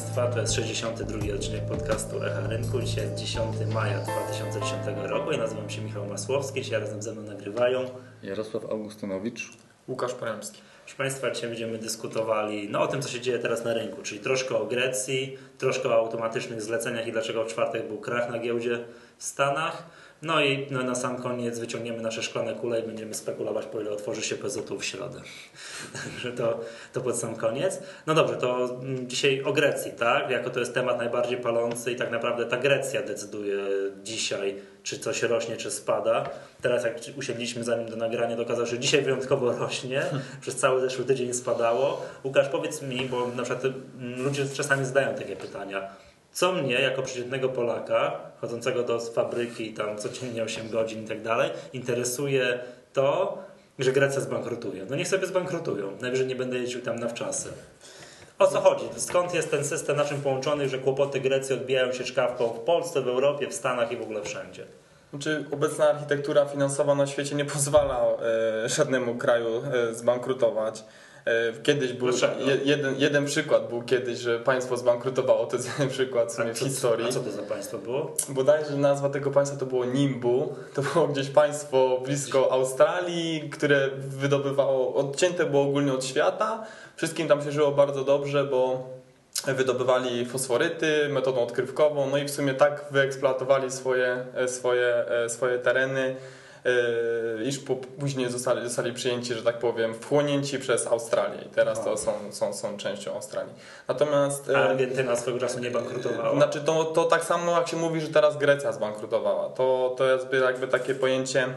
Państwa, to jest 62 odcinek podcastu Echa Rynku. Dzisiaj jest 10 maja 2010 roku. Ja nazywam się Michał Masłowski, dzisiaj razem ze mną nagrywają Jarosław Augustynowicz. Łukasz Poremski. Proszę Państwa, dzisiaj będziemy dyskutowali no, o tym, co się dzieje teraz na rynku, czyli troszkę o Grecji, troszkę o automatycznych zleceniach i dlaczego w czwartek był krach na giełdzie w Stanach. No i no, na sam koniec wyciągniemy nasze szklane kule i będziemy spekulować, po ile otworzy się PZU w środę. Także to, to pod sam koniec. No dobrze, to mm, dzisiaj o Grecji, tak? Jako to jest temat najbardziej palący i tak naprawdę ta Grecja decyduje dzisiaj, czy coś rośnie, czy spada. Teraz jak usiedliśmy zanim do nagrania, to się, że dzisiaj wyjątkowo rośnie. Przez cały zeszły tydzień spadało. Łukasz, powiedz mi, bo na przykład mm, ludzie czasami zadają takie pytania co mnie, jako przeciętnego Polaka, chodzącego do fabryki tam codziennie 8 godzin i tak dalej, interesuje to, że Grecja zbankrutuje. No niech sobie zbankrutują. Najwyżej nie będę jeździł tam na wczasy. O co chodzi? Skąd jest ten system na czym połączony, że kłopoty Grecji odbijają się czkawką w Polsce, w Europie, w Stanach i w ogóle wszędzie? Znaczy, obecna architektura finansowa na świecie nie pozwala e, żadnemu kraju e, zbankrutować. E, kiedyś był jeden, jeden przykład był kiedyś, że państwo zbankrutowało, to jest jeden przykład w, w historii. A co to za państwo było? Bodajże nazwa tego państwa to było Nimbu. To było gdzieś państwo blisko Australii, które wydobywało, odcięte było ogólnie od świata. Wszystkim tam się żyło bardzo dobrze, bo wydobywali fosforyty metodą odkrywkową, no i w sumie tak wyeksploatowali swoje, e, swoje, e, swoje tereny, iż później zostali, zostali przyjęci, że tak powiem, wchłonięci przez Australię i teraz to są, są, są częścią Australii. Natomiast... A yy, Argentyna swego czasu nie bankrutowała? Znaczy to, to tak samo jak się mówi, że teraz Grecja zbankrutowała. To, to jest jakby takie pojęcie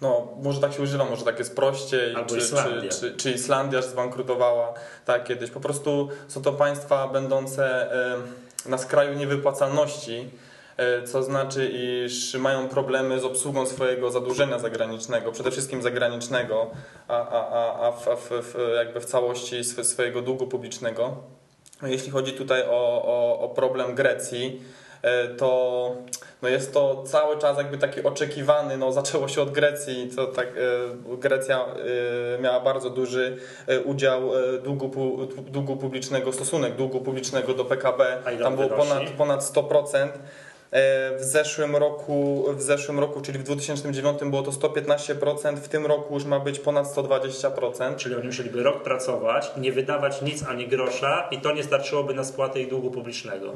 no, może tak się używa, może tak jest prościej, Albo czy, Islandia. Czy, czy, czy Islandia zbankrutowała tak kiedyś. Po prostu są to państwa będące na skraju niewypłacalności, E, co znaczy, iż mają problemy z obsługą swojego zadłużenia zagranicznego, przede wszystkim zagranicznego, a, a, a, w, w, jakby w całości swojego długu publicznego. Jeśli chodzi tutaj o, o, o problem Grecji, e, to no jest to cały czas jakby taki oczekiwany, no zaczęło się od Grecji, co tak e, Grecja miała bardzo duży udział długu, długu publicznego, stosunek długu publicznego do PKB, tam było ponad, ponad 100%. E, w zeszłym roku, w zeszłym roku, czyli w 2009 było to 115%, w tym roku już ma być ponad 120%. Czyli oni musieliby rok pracować, nie wydawać nic ani grosza i to nie starczyłoby na spłatę ich długu publicznego.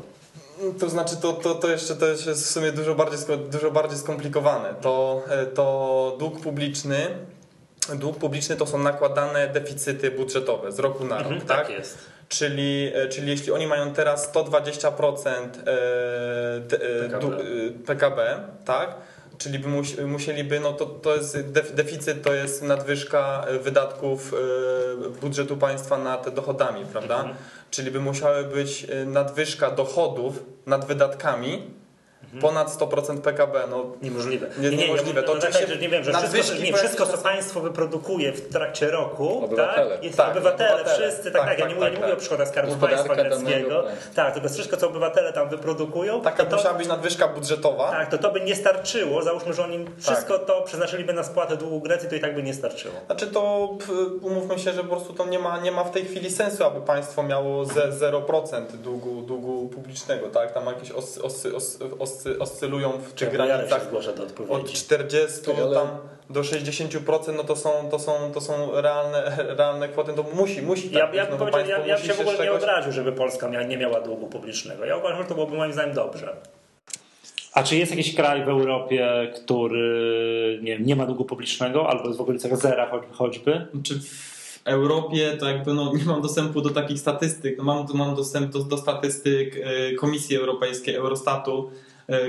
To znaczy, to, to, to jeszcze to jest w sumie dużo bardziej, dużo bardziej skomplikowane. To, e, to dług publiczny dług publiczny to są nakładane deficyty budżetowe z roku na rok. Mhm, tak? tak jest. Czyli, e, czyli jeśli oni mają teraz 120% PKB. PKB, tak? Czyli by musieliby, no to, to jest deficyt, to jest nadwyżka wydatków e, budżetu państwa nad dochodami, prawda? Mhm. Czyli by musiały być e, nadwyżka dochodów nad wydatkami. Ponad 100% PKB, no niemożliwe. Nie, nie, niemożliwe. to no, oczywiście, tak, nie wiem, że wszystko, nie, wszystko, co państwo wyprodukuje w trakcie roku, obywatele. tak, jest tak, obywatele, obywatele, wszyscy, tak, tak, tak, ja nie, tak, mówię, nie mówię o przychodach Skarbu Państwa greckiego, tak, tylko wszystko, co obywatele tam wyprodukują. Taka to, musiała być nadwyżka budżetowa. Tak, to to by nie starczyło, załóżmy, że oni wszystko to przeznaczyliby na spłatę długu Grecji, to i tak by nie starczyło. Znaczy to umówmy się, że po prostu to nie ma, nie ma w tej chwili sensu, aby państwo miało ze 0% długu, długu publicznego, tak, tam jakieś osy, osy, osy, osy oscylują w czy granicach od 40 tam do 60%, no to są, to są, to są realne, realne kwoty, to musi, musi tak ja, ja, no ja, ja się w ogóle nie odraził, żeby Polska miała, nie miała długu publicznego. Ja uważam, że to byłoby moim zdaniem dobrze. A czy jest jakiś kraj w Europie, który nie, nie ma długu publicznego albo jest w okolicach zera choćby? Czy w Europie to jakby no, nie mam dostępu do takich statystyk. No, mam, mam dostęp do, do statystyk e, Komisji Europejskiej, Eurostatu,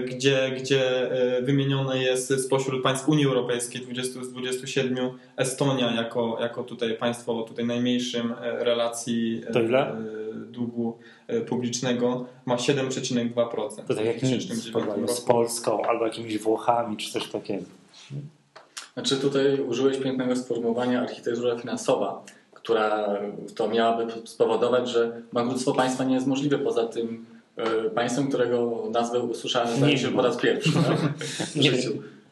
gdzie, gdzie e, wymienione jest spośród państw Unii Europejskiej 20 z 27 Estonia jako, jako tutaj państwo tutaj najmniejszym e, relacji długu publicznego ma 7,2%. To tak jak nic z Polską albo jakimiś Włochami czy coś takiego. Znaczy tutaj użyłeś pięknego sformułowania architektura finansowa, która to miałaby spowodować, że bankructwo państwa nie jest możliwe poza tym E, państwem, którego nazwę usłyszałem zdaje się po raz pierwszy tak? w życiu.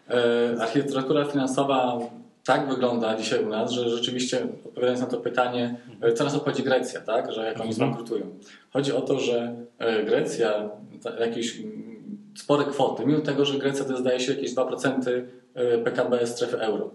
E, architektura finansowa tak wygląda dzisiaj u nas, że rzeczywiście odpowiadając na to pytanie, e, co nas obchodzi Grecja, tak? Że jak oni Mhm. zbankrutują. Chodzi o to, że e, Grecja jakieś mm, spore kwoty, mimo tego, że Grecja to zdaje się jakieś 2% e, PKB strefy euro.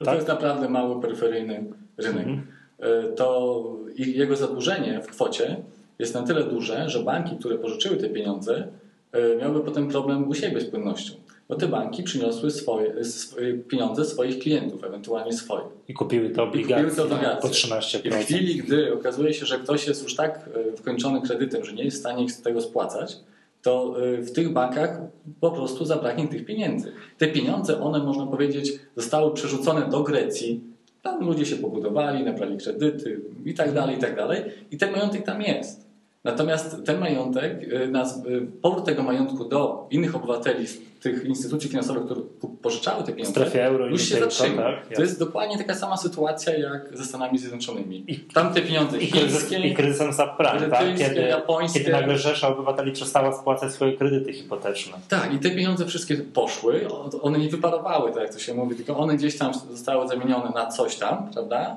Że Tak. To jest naprawdę mały, peryferyjny rynek. Mhm. E, To jego zadłużenie w kwocie jest na tyle duże, że banki, które pożyczyły te pieniądze, e, miałyby potem problem u siebie z płynnością. Bo te banki przyniosły swoje, sw- pieniądze swoich klientów, ewentualnie swoje. I kupiły te kupiły obligacje te obligacje. po 13%. I w chwili, gdy okazuje się, że ktoś jest już tak e, wykończony kredytem, że nie jest w stanie ich z tego spłacać, to e, w tych bankach po prostu zabraknie tych pieniędzy. Te pieniądze, one można powiedzieć, zostały przerzucone do Grecji. Tam ludzie się pobudowali, nabrali kredyty i tak dalej, i tak dalej. I ten majątek tam jest. Natomiast ten majątek, nas- e, powrót tego majątku do innych obywateli tych instytucji finansowych, które pożyczały te pieniądze, strefie euro już się zatrzyma. tak? To jest dokładnie taka sama sytuacja jak ze Stanami Zjednoczonymi. I- Tam te pieniądze I, chińskie, I kryzysem subprime, tak? kiedy, japońskie. kiedy nagle rzesza obywateli przestała spłacać swoje kredyty hipoteczne. Tak, i te pieniądze wszystkie poszły, one nie wyparowały, tak jak to się mówi, tylko one gdzieś tam zostały zamienione na coś tam, prawda?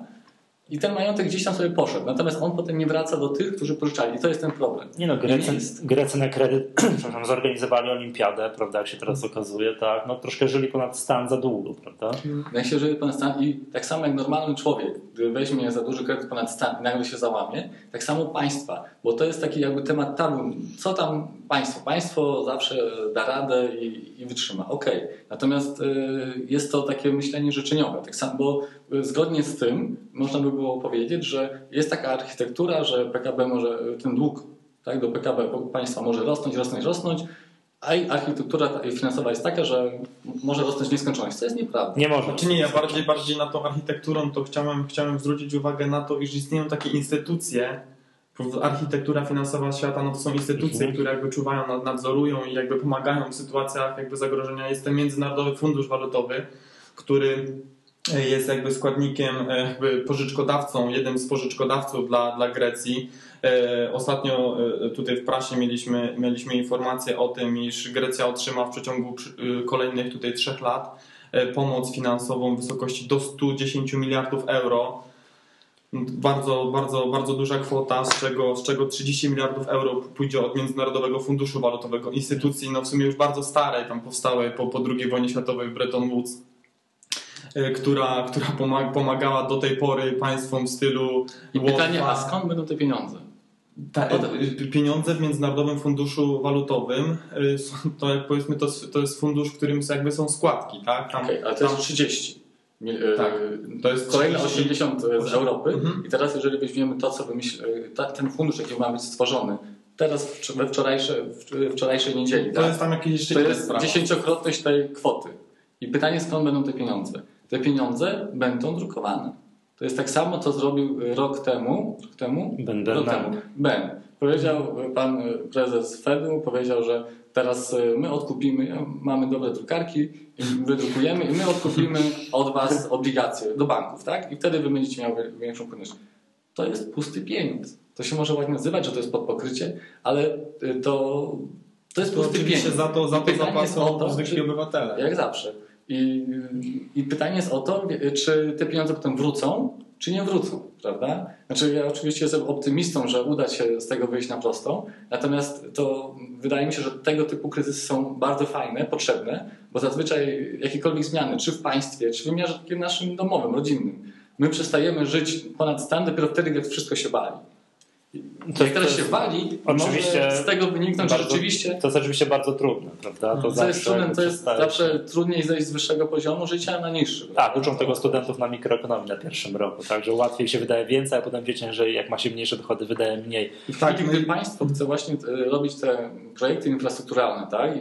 I ten majątek gdzieś tam sobie poszedł. Natomiast on potem nie wraca do tych, którzy pożyczali. I to jest ten problem. Nie no, Grecy. Grecy na kredyt przepraszam, zorganizowali olimpiadę, prawda, jak się teraz okazuje, tak, no troszkę żyli ponad stan za długo, prawda? Jak się żyje ponad stan i tak samo jak normalny człowiek, gdy weźmie za duży kredyt ponad stan i nagle się załamie, tak samo państwa, bo to jest taki jakby temat tabu. Co tam państwo? Państwo zawsze da radę i, i wytrzyma. Okej. Natomiast y, jest to takie myślenie życzeniowe. Tak samo, bo y, zgodnie z tym można by było powiedzieć, że jest taka architektura, że PKB może, ten dług tak, do PKB państwa może rosnąć, rosnąć, rosnąć, a architektura finansowa jest taka, że może rosnąć w nieskończoność, co jest nieprawda. Nie można. Znaczy nie, ja bardziej, bardziej na tą architekturą to chciałem, chciałem zwrócić uwagę na to, iż istnieją takie instytucje, architektura finansowa świata, no to są instytucje, Mhm. które jakby czuwają, nad- nadzorują i jakby pomagają w sytuacjach jakby zagrożenia. Jest ten Międzynarodowy Fundusz Walutowy, który jest jakby składnikiem, e, jakby pożyczkodawcą, jednym z pożyczkodawców dla, dla Grecji. E, Ostatnio e, tutaj w prasie mieliśmy, mieliśmy informację o tym, iż Grecja otrzyma w przeciągu kolejnych tutaj trzech lat pomoc finansową w wysokości do 110 miliardów euro. Bardzo, bardzo, bardzo duża kwota, z czego, z czego 30 miliardów euro pójdzie od Międzynarodowego Funduszu Walutowego, instytucji no w sumie już bardzo starej, tam powstałej po, po II wojnie światowej w Bretton Woods, która, która pomag- pomagała do tej pory państwom w stylu I pytanie, a skąd będą te pieniądze? Ta, y, pieniądze w Międzynarodowym Funduszu Walutowym są- to jak powiedzmy to, to jest fundusz, w którym jakby są składki, tak? Tam, Okej, ale to tam, jest 30. Mil- e, Tak, to jest Kolejne 30. 80 z Europy. Mhm. I teraz, jeżeli weźmiemy to, co wymyśl, e, ten fundusz, jaki ma być stworzony, teraz we wczorajsze, wczorajszej niedzieli, to tak? jest tam jakieś to jest dziesięciokrotność tej kwoty. I pytanie, skąd będą te pieniądze? Te pieniądze będą drukowane. To jest tak samo, co zrobił e, rok temu. Rok temu? Ben Rok temu. Ben. Powiedział e, pan e, prezes Fedu, powiedział, że teraz my odkupimy, mamy dobre drukarki, wydrukujemy i my odkupimy od was obligacje do banków, tak? I wtedy wy będziecie miały większą płynność. To jest pusty pieniądz. To się może ładnie nazywać, że to jest pod pokrycie, ale to, to jest To pusty pieniądz. za to, za I to zapłacą zwykli obywatele. Jak zawsze. I, I pytanie jest o to, czy te pieniądze potem wrócą, czy nie wrócą, prawda? Znaczy ja oczywiście jestem optymistą, że uda się z tego wyjść na prostą, natomiast to wydaje mi się, że tego typu kryzysy są bardzo fajne, potrzebne, bo zazwyczaj jakiekolwiek zmiany, czy w państwie, czy w wymiarze takim naszym domowym, rodzinnym, my przestajemy żyć ponad stan dopiero wtedy, jak wszystko się wali. To- jak teraz się jest- wali, oczywiście może z tego wyniknąć bardzo- rzeczywiście To jest oczywiście bardzo trudne, prawda? To jest trudne, jakby to jest zawsze trudniej zejść z wyższego poziomu życia na niższy. Tak, uczą tego studentów na mikroekonomii na pierwszym roku, także łatwiej się wydaje więcej, a potem wiecie, że jak ma się mniejsze dochody, wydaje mniej. Tak, I no gdy i- państwo chce właśnie e, robić te projekty infrastrukturalne, tak? I,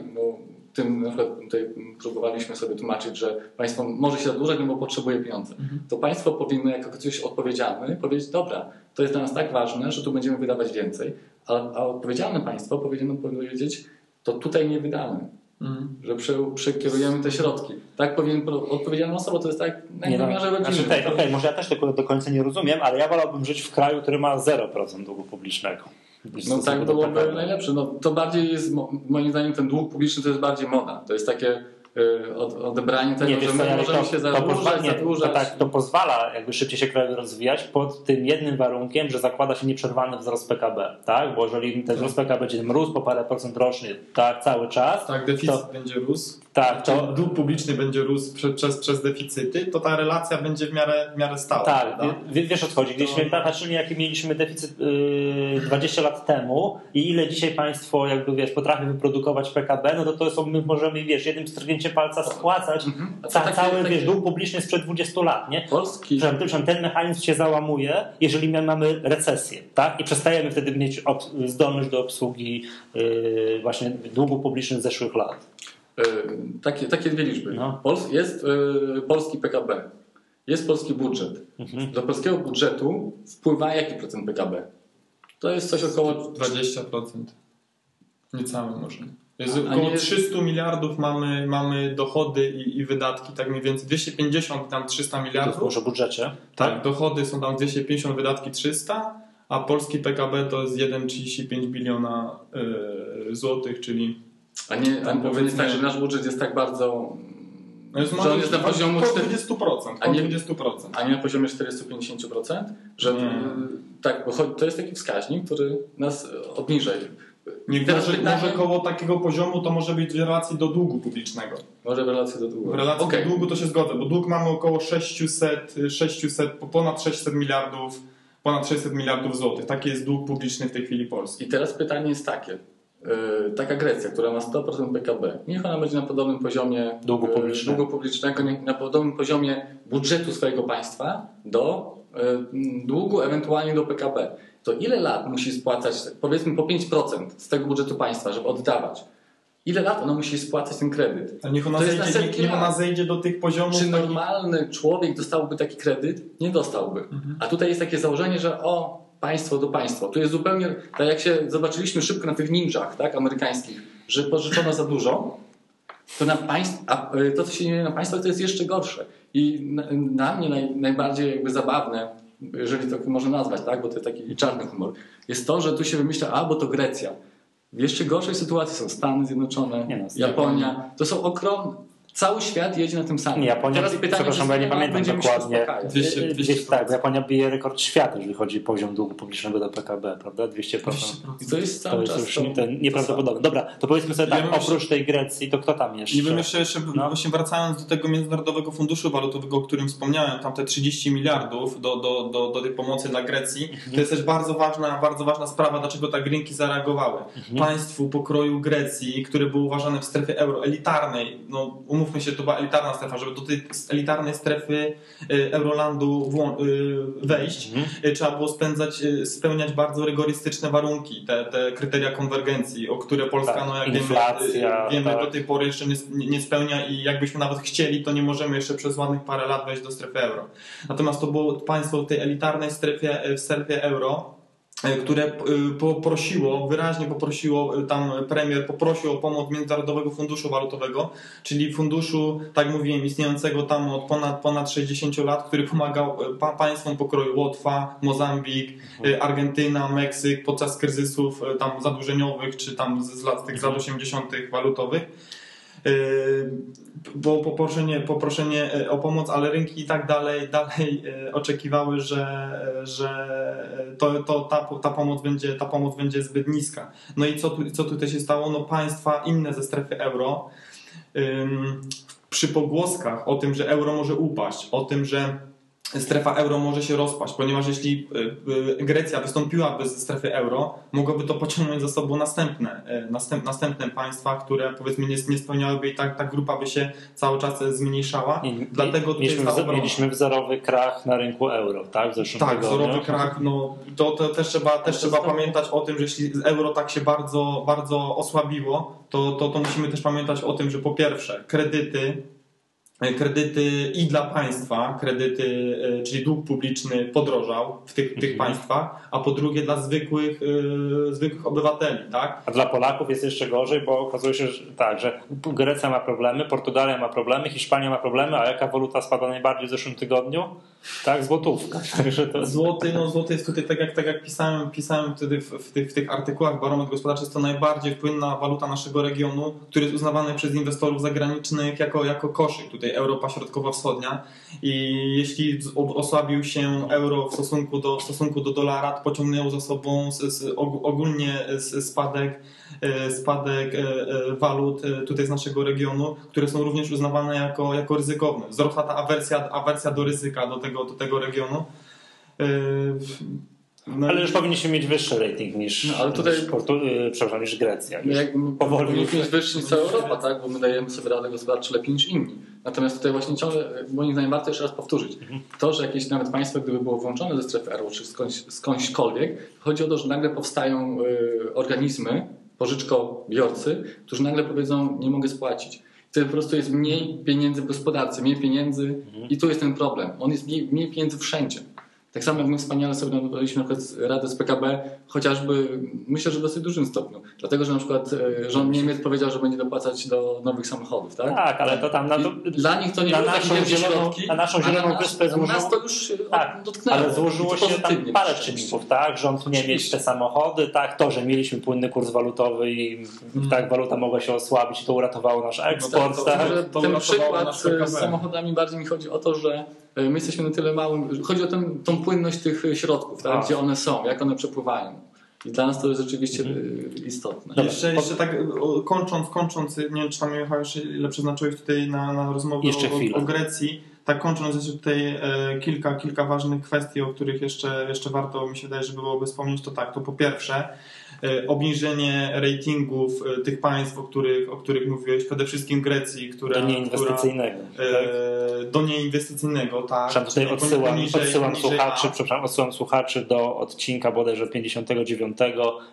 tym na przykład tutaj próbowaliśmy sobie tłumaczyć, że państwo może się zadłużać, no bo potrzebuje pieniędzy. To państwo powinno jako ktoś odpowiedzialny powiedzieć, dobra, to jest dla nas tak ważne, że tu będziemy wydawać więcej, a, a odpowiedzialne państwo powinno powiedzieć, to tutaj nie wydamy. Mhm. Że prze, przekierujemy te środki. Tak powinien odpowiedzialna osoba, to jest tak na Nie, no, wymiarze rodzinnym. znaczy, tej, okej, może ja też tego do końca nie rozumiem, ale ja wolałbym żyć w kraju, który ma 0% długu publicznego. No tak byłoby PKB. najlepsze. No, to bardziej jest, mo- moim zdaniem, ten dług publiczny to jest bardziej moda. To jest takie y, od, odebranie tego, Nie, że my co, możemy to, się to, zadłużać, pozwala, nie, to, zadłużać. tak, to pozwala jakby szybciej się kraj rozwijać pod tym jednym warunkiem, że zakłada się nieprzerwany wzrost PKB, tak? Bo jeżeli ten wzrost PKB będzie mrósł po parę procent rocznie, tak, cały czas, Tak, deficyt To- będzie rósł. Tak, to, dług publiczny będzie rósł prze, przez, przez deficyty, to ta relacja będzie w miarę, w miarę stała. Tak, wie- wiesz o co chodzi. Gdyśmy To- patrzyli, jaki mieliśmy deficyt yy, 20 lat temu i ile dzisiaj państwo jakby wiesz, potrafi wyprodukować PKB, no to to są, my możemy wiesz, jednym strgnięciem palca spłacać to ca, takie- cały takie- wiesz, dług publiczny sprzed 20 lat, nie? Polski, Przepraszam, ten mechanizm się załamuje, jeżeli my mamy recesję, tak? I przestajemy wtedy mieć ob- zdolność do obsługi yy, właśnie długu publicznych z zeszłych lat. Y, takie, takie dwie liczby. No. Pols, jest y, polski PKB, jest polski budżet. Mhm. Do polskiego budżetu wpływa jaki procent PKB? To jest coś około 20%. Niecałe może. Jest A około nie- 300 miliardów mamy, mamy dochody i, i wydatki, tak mniej więcej 250, tam 300 To jest miliardów. może o budżecie. Tak, dochody są tam 250, wydatki 300, a polski PKB to jest 1,35 biliona y, złotych, czyli A nie, a powiedzmy tak, że nasz budżet jest tak bardzo. no jest, że on jest na poziomie po 4, 20%, A nie- 20%. a nie na poziomie 40-50%? Że Nie. y, tak, bo to jest taki wskaźnik, który nas y, obniża. Nie, pytanie- może koło takiego poziomu to może być w relacji do długu publicznego. Może w relacji do długu. W relacji Okej. do długu to się zgodzę, bo dług mamy około 600, 600, ponad 600 miliardów, ponad 600 miliardów złotych. Taki jest dług publiczny w tej chwili Polski. I teraz pytanie jest takie. Y, Taka Grecja, która ma 100% PKB, niech ona będzie na podobnym poziomie Długu y, publicznego. długu publicznego, na podobnym poziomie budżetu swojego państwa do y, długu, ewentualnie do PKB. To ile lat musi spłacać, powiedzmy po 5% z tego budżetu państwa, żeby oddawać? Ile lat ona musi spłacać ten kredyt? Ale niech ona, To jest zejdzie, setki niech ona zejdzie do tych poziomów. Czy normalny człowiek dostałby taki kredyt? Nie dostałby. A tutaj jest takie założenie, że o, państwo do państwa. Tu jest zupełnie, tak jak się zobaczyliśmy szybko na tych ninjach tak, amerykańskich, że pożyczono za dużo, to na państw, a y, to, co się dzieje na państwach, to jest jeszcze gorsze. I na, na mnie naj, najbardziej jakby zabawne, jeżeli to można nazwać, tak, bo to jest taki czarny humor, jest to, że tu się wymyśla, a bo to Grecja. W jeszcze gorszej sytuacji są Stany Zjednoczone, no, Japonia. To są ogromne. Cały świat jedzie na tym samym. Nie, Japonia, Teraz pytanie, przepraszam, bo ja nie pamiętam dokładnie. uspokajać. 200, Yy, 200%. Tak, bo Japonia bije rekord świata, jeżeli chodzi o poziom długu publicznego do PKB, prawda? 200%. 200%. I to jest To cały jest czas już to, ten nieprawdopodobne. Dobra, to powiedzmy sobie Ja tak, jeszcze- oprócz tej Grecji, to kto tam jeszcze? Nie wiem jeszcze, jeszcze No. właśnie wracając do tego Międzynarodowego Funduszu Walutowego, o którym wspomniałem, tam te 30 miliardów do, do, do, do tej pomocy dla Grecji, to jest też bardzo ważna, bardzo ważna sprawa, dlaczego tak rynki zareagowały. Państwu pokroju Grecji, które było uważane w strefie euro, elitarnej, no umówmy się, to była elitarna strefa, żeby do tej elitarnej strefy y, Eurolandu y, wejść, y, trzeba było spędzać, spełniać bardzo rygorystyczne warunki, te, te kryteria konwergencji, o które Polska, Tak, no jak inflacja, wiemy, tak. do tej pory jeszcze nie, nie spełnia i jakbyśmy nawet chcieli, to nie możemy jeszcze przez ładnych parę lat wejść do strefy euro. Natomiast to było państwo w tej elitarnej strefie, w strefie euro, które e, poprosiło, wyraźnie poprosiło, e, tam premier poprosił o pomoc Międzynarodowego Funduszu Walutowego, czyli funduszu, tak mówiłem, istniejącego tam od ponad, ponad 60 lat, który pomagał e, pa, państwom pokroju Łotwa, Mozambik, e, Argentyna, Meksyk podczas kryzysów e, tam zadłużeniowych, czy tam z, lat tych lat 80. walutowych. Yy, było poproszenie, poproszenie e, o pomoc, ale rynki i tak dalej, dalej e, oczekiwały, że, że to, to ta, ta, pomoc będzie, ta pomoc będzie zbyt niska. No i co, tu, co tutaj się stało? No państwa inne ze strefy euro przy pogłoskach o tym, że euro może upaść, o tym, że strefa euro może się rozpaść, ponieważ jeśli y, y, Grecja wystąpiłaby ze strefy euro, mogłoby to pociągnąć za sobą następne, y, następ, następne państwa, które powiedzmy nie, nie spełniałyby i tak ta grupa by się cały czas zmniejszała. Nie, Dlatego tutaj mieliśmy, wzo- mieliśmy wzorowy krach na rynku euro, tak? W zeszłym Tak, tygodniu. wzorowy krach, no to, to też trzeba, też trzeba pamiętać o tym, że jeśli euro tak się bardzo, bardzo osłabiło, to, to, to musimy też pamiętać o tym, że po pierwsze kredyty kredyty i dla państwa, kredyty, e, czyli dług publiczny podrożał w tych, tych państwach, a po drugie dla zwykłych, e, zwykłych obywateli, tak? A dla Polaków jest jeszcze gorzej, bo okazuje się, że tak, że Grecja ma problemy, Portugalia ma problemy, Hiszpania ma problemy, a jaka waluta spada najbardziej w zeszłym tygodniu? Tak, złotówka. Także to... Złoty, no złoty jest tutaj, tak jak, tak jak pisałem, pisałem wtedy w, w, tych, w tych artykułach, barometr gospodarczy jest to najbardziej wpłynna waluta naszego regionu, który jest uznawany przez inwestorów zagranicznych jako, jako koszyk, tutaj Europa Środkowo-Wschodnia i jeśli osłabił się euro w stosunku do, w stosunku do dolara, to pociągnęło za sobą z, z, og- ogólnie z- spadek e, spadek e, e, walut tutaj z naszego regionu, które są również uznawane jako, jako ryzykowne. Wzrosła ta awersja, awersja do ryzyka do tego, do tego regionu. No Ale i- już powinniśmy mieć wyższy rating niż, No, ale tutaj- niż, Portu... przepraszam, niż Grecja. Już jak, my powoli powinniśmy mieć wyższy niż cała Europa, tak? bo my dajemy sobie radę gospodarczo lepiej niż inni. Natomiast tutaj właśnie ciągle, moim zdaniem warto jeszcze raz powtórzyć, to, że jakieś nawet państwo, gdyby było włączone ze strefy euro, czy skądś, skądśkolwiek, chodzi o to, że nagle powstają y, organizmy, pożyczkobiorcy, którzy nagle powiedzą, nie mogę spłacić. Wtedy po prostu jest mniej pieniędzy w gospodarce, mniej pieniędzy i tu jest ten problem. On jest mniej, mniej pieniędzy wszędzie. Tak samo jak my wspaniale sobie przykład radę z PKB, chociażby myślę, że w dosyć dużym stopniu. Dlatego, że na przykład e, rząd Niemiec powiedział, że będzie dopłacać do nowych samochodów, tak? Tak, ale to tam na to, Dla nich to nie na były naszą takie wielkie zieloną- środki, na naszą a zieloną nas- wyspę złożyło- nas to już się Tak, dotknęło. ale złożyło to się tam parę czynników, tak? Rząd nie mieć Oczywiście. te samochody, tak? To, że mieliśmy płynny kurs walutowy i tak waluta mogła się osłabić, to uratowało nasz eksport, to- tak? Może To ten przykład z samochodami bardziej mi chodzi o to, że e, my jesteśmy na tyle małym. Chodzi o ten, tą płynność tych środków, tak? A. gdzie one są, jak one przepływają. I dla nas to jest rzeczywiście e, istotne. Dobra. Jeszcze, jeszcze tak kończąc, kończąc, nie wiem czy tam Michał jeszcze ile przeznaczyłeś tutaj na, na rozmowę Jeszcze o, o Grecji. Tak kończąc jeszcze tutaj e, kilka, kilka ważnych kwestii, o których jeszcze, jeszcze warto mi się wydaje, że byłoby wspomnieć, to tak, to po pierwsze e, obniżenie ratingów e, tych państw, o których, o których mówiłeś, przede wszystkim Grecji, która... Do nieinwestycyjnego. Która, e, do nieinwestycyjnego, tak. Przepraszam, tutaj odsyłam, odsyłam, słuchaczy, przepraszam, odsyłam słuchaczy do odcinka bodajże 59,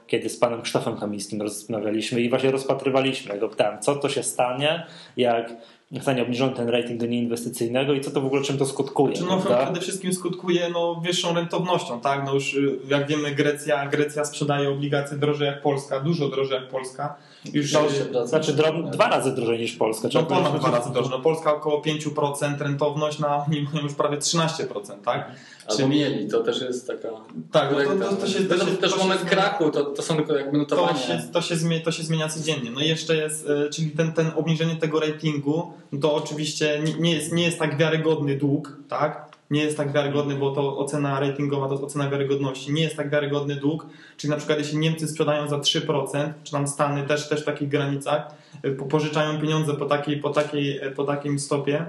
kiedy z panem Krzysztofem Kamińskim rozmawialiśmy i właśnie rozpatrywaliśmy. Go pytałem, co to się stanie, jak zostanie obniżony ten rating do nieinwestycyjnego i co to w ogóle, czym to skutkuje. Czy no, prawda? przede wszystkim skutkuje no, wyższą rentownością, tak? No już y, jak wiemy, Grecja, Grecja sprzedaje obligacje drożej jak Polska, dużo drożej jak Polska. Już To się wraca. Znaczy drob, dwa razy drożej niż Polska. no ponad powiedzieć. dwa razy drożej. No, Polska około 5% rentowność, na oni mają już prawie 13%, tak? Albo Czyli- mieli, to też jest taka. Tak, no to, to, to się, to to, się, też to się moment zmienia- krachu, to, to są tylko jakby To notowania. się, to, się zmienia, to się zmienia codziennie. No i jeszcze jest, e, czyli ten, ten obniżenie tego ratingu, no to oczywiście nie, nie, jest, nie jest tak wiarygodny dług, tak? Nie jest tak wiarygodny, bo to ocena ratingowa to jest ocena wiarygodności. Nie jest tak wiarygodny dług, czyli na przykład jeśli Niemcy sprzedają za 3%, czy tam Stany też, też w takich granicach, po- pożyczają pieniądze po takiej, po takiej, e, po takim stopie,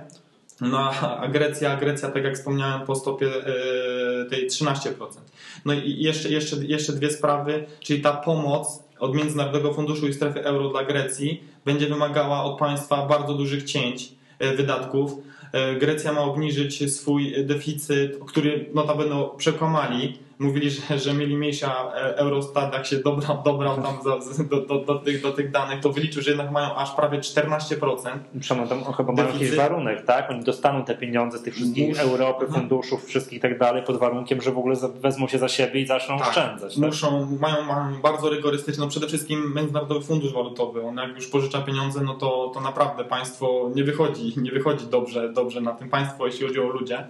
no a Grecja, Grecja, tak jak wspomniałem, po stopie e, tej 13%. No i jeszcze, jeszcze, jeszcze dwie sprawy, czyli ta pomoc od Międzynarodowego Funduszu i Strefy Euro dla Grecji będzie wymagała od państwa bardzo dużych cięć wydatków. E, Grecja ma obniżyć swój deficyt, który notabene przekłamali. Mówili, że, że mieli mniejsza e, Eurostat, jak się dobrał, dobrał tam do, do, do, tych, do tych danych, to wyliczył, że jednak mają aż prawie 14%. Przemo, tam chyba mają Deficyt. jakiś warunek, tak? Oni dostaną te pieniądze z tych wszystkich Mus- Europy, Mhm. funduszów, wszystkich i tak dalej, pod warunkiem, że w ogóle wezmą się za siebie i zaczną Tak. oszczędzać. Tak? Muszą, mają, mają bardzo rygorystyczne, no przede wszystkim Międzynarodowy Fundusz Walutowy. On jak już pożycza pieniądze, no to, to naprawdę państwo nie wychodzi, nie wychodzi dobrze, dobrze na tym państwo, jeśli chodzi o ludzie,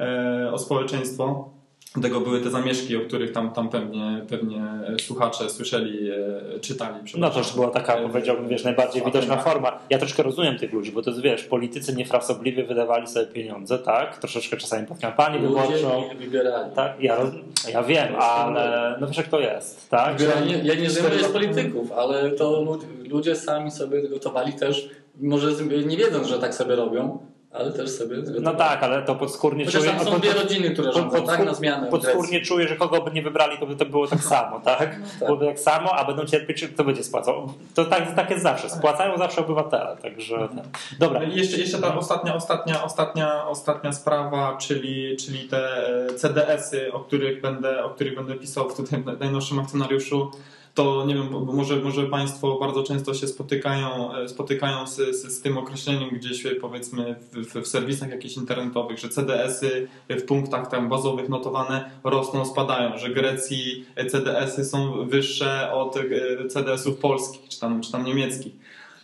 e, o społeczeństwo. Dlatego były te zamieszki, o których tam, tam pewnie, pewnie słuchacze słyszeli, e, czytali. No to już była taka, powiedziałbym, wiesz, najbardziej widoczna forma. Ja troszkę rozumiem tych ludzi, bo to jest, wiesz, politycy niefrasobliwie wydawali sobie pieniądze, tak? Troszeczkę czasami pod kampanię wyborczą. Wybierali. Tak, ja, roz- ja wiem, ale no wiesz jak to jest, tak? Ja nie, ja nie żeruję z polityków, ale to ludzie, sami sobie gotowali też, może nie wiedząc, że tak sobie robią, ale też sobie. No tak, ale to podskórnie Chociaż czuję... tam są dwie rodziny, które pod- rządzą, pod- tak, na zmianę. w Podskórnie czuję, że kogo by nie wybrali, to by to było tak samo, tak? tak. Byłoby tak samo, a będą cierpieć, kto będzie spłacał. To tak, tak jest zawsze. Spłacają zawsze obywatele, także... ten. Dobra, No i jeszcze, jeszcze ta ostatnia, ostatnia, ostatnia, ostatnia sprawa, czyli, czyli te e, CDS-y, o których będę, o których będę pisał w tutaj najnowszym akcjonariuszu. To nie wiem, może, może Państwo bardzo często się spotykają, e, spotykają z, z, z tym określeniem gdzieś e, powiedzmy w, w, serwisach jakichś internetowych, że CDS-y w punktach tam bazowych notowane rosną, spadają, że Grecji CDS-y są wyższe od e, CDS-ów polskich czy tam, czy tam niemieckich.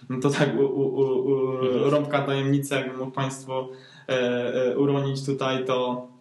No to tak u, u, u, u rąbka tajemnicy, jakby mógł Państwo e, e, uronić tutaj, to E,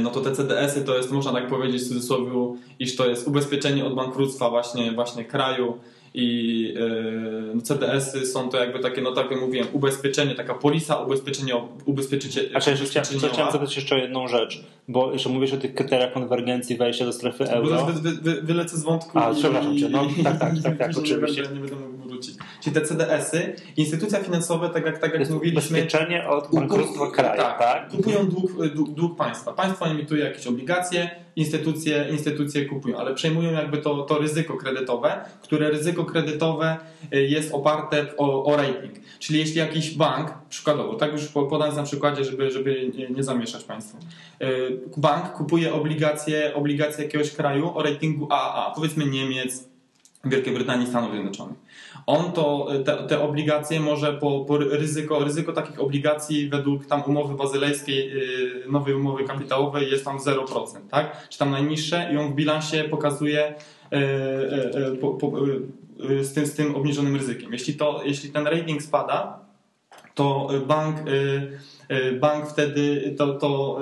no to te CDS-y to jest, można tak powiedzieć w cudzysłowie, iż to jest ubezpieczenie od bankructwa właśnie, właśnie kraju i yy, no CDS-y są to jakby takie, no tak jak mówiłem, ubezpieczenie, taka polisa ubezpieczenie, ubezpieczenie. A chciałem, chciałem zapytać jeszcze o jedną rzecz, bo jeszcze mówisz o tych kryteriach konwergencji wejścia do strefy euro. Wy, wy, wy, wylecę z wątku. A, przepraszam cię, no tak, tak, tak, tak oczywiście. Nie będę, nie będę wrócić. Czyli te CDS-y, instytucje finansowe, tak jak, tak jak mówiliśmy... Ubezpieczenie od bankructwa kraju, tak? tak? Kupują dług, dług, dług państwa. Państwo emituje jakieś obligacje, instytucje, instytucje kupują, ale przejmują jakby to, to ryzyko kredytowe, które ryzyko kredytowe y, jest oparte o, o rating. Czyli jeśli jakiś bank, przykładowo, tak już podam na przykładzie, żeby, żeby nie zamieszać Państwu. Y, bank kupuje obligacje, obligacje jakiegoś kraju o ratingu AAA, powiedzmy Niemiec, Wielkiej Brytanii, Stanów Zjednoczonych. On to, te, te obligacje może po, po, ryzyko, ryzyko takich obligacji według tam umowy bazylejskiej, yy, nowej umowy kapitałowej jest tam 0%, tak? Czy tam najniższe i on w bilansie pokazuje yy, po, po, y, z, tym, z tym obniżonym ryzykiem. Jeśli, to, jeśli ten rating spada, to bank, y, y, bank wtedy to, to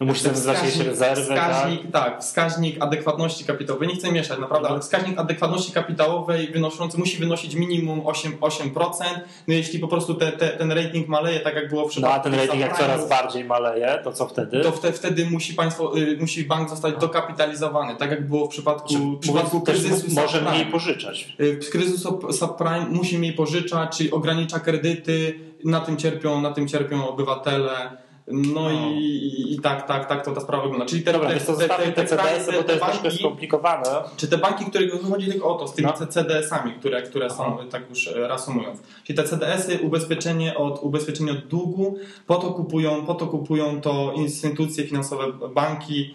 no musi jakieś rezerwy. Wskaźnik, tak? tak, wskaźnik adekwatności kapitałowej. Nie chcę mieszać, naprawdę, ale wskaźnik adekwatności kapitałowej wynoszący musi wynosić minimum 8%. 8%. No jeśli po prostu te, te, ten rating maleje, tak jak było w przypadku. No a ten rating jak coraz bardziej maleje, to co wtedy? To wtedy, wtedy musi państwo, y, musi bank zostać dokapitalizowany, tak jak było w przypadku, w przypadku kryzysu Może mniej pożyczać. Y, kryzys subprime musi mniej pożyczać, czyli ogranicza kredyty, na tym cierpią, na tym cierpią obywatele. No, no. I, I, tak, tak, tak to ta sprawa wygląda. Czyli te, Dobra, te, te, te, te, CDS-y, bo to jest banki, skomplikowane. Czy te banki, które chodzi tylko o to, z tymi no. CDS-ami, które, które są, tak już e, reasumując. Czyli te CDS-y, ubezpieczenie od, ubezpieczenie od długu, po to kupują, po to kupują to instytucje finansowe, banki,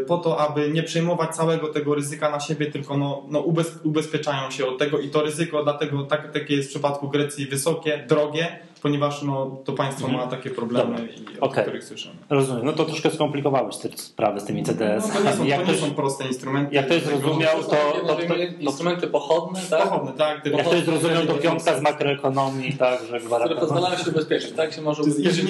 y, po to, aby nie przejmować całego tego ryzyka na siebie, tylko no, no ubez, ubezpieczają się od tego i to ryzyko dlatego tak, takie jest w przypadku Grecji wysokie, drogie, ponieważ no, to państwo mhm. ma takie problemy, i, o okay. których słyszymy. Rozumiem. No to troszkę skomplikowałeś te sprawy z tymi CDS. No, to nie są, jak to nie są proste instrumenty. Jak to jest zrozumiał, to, to, to, Instrumenty pochodne, tak? Pochodne, tak. Jak to jest zrozumiał, to piątka z makroekonomii, tak, że Które pozwalają się ubezpieczyć, tak? Się może ubezpieczyć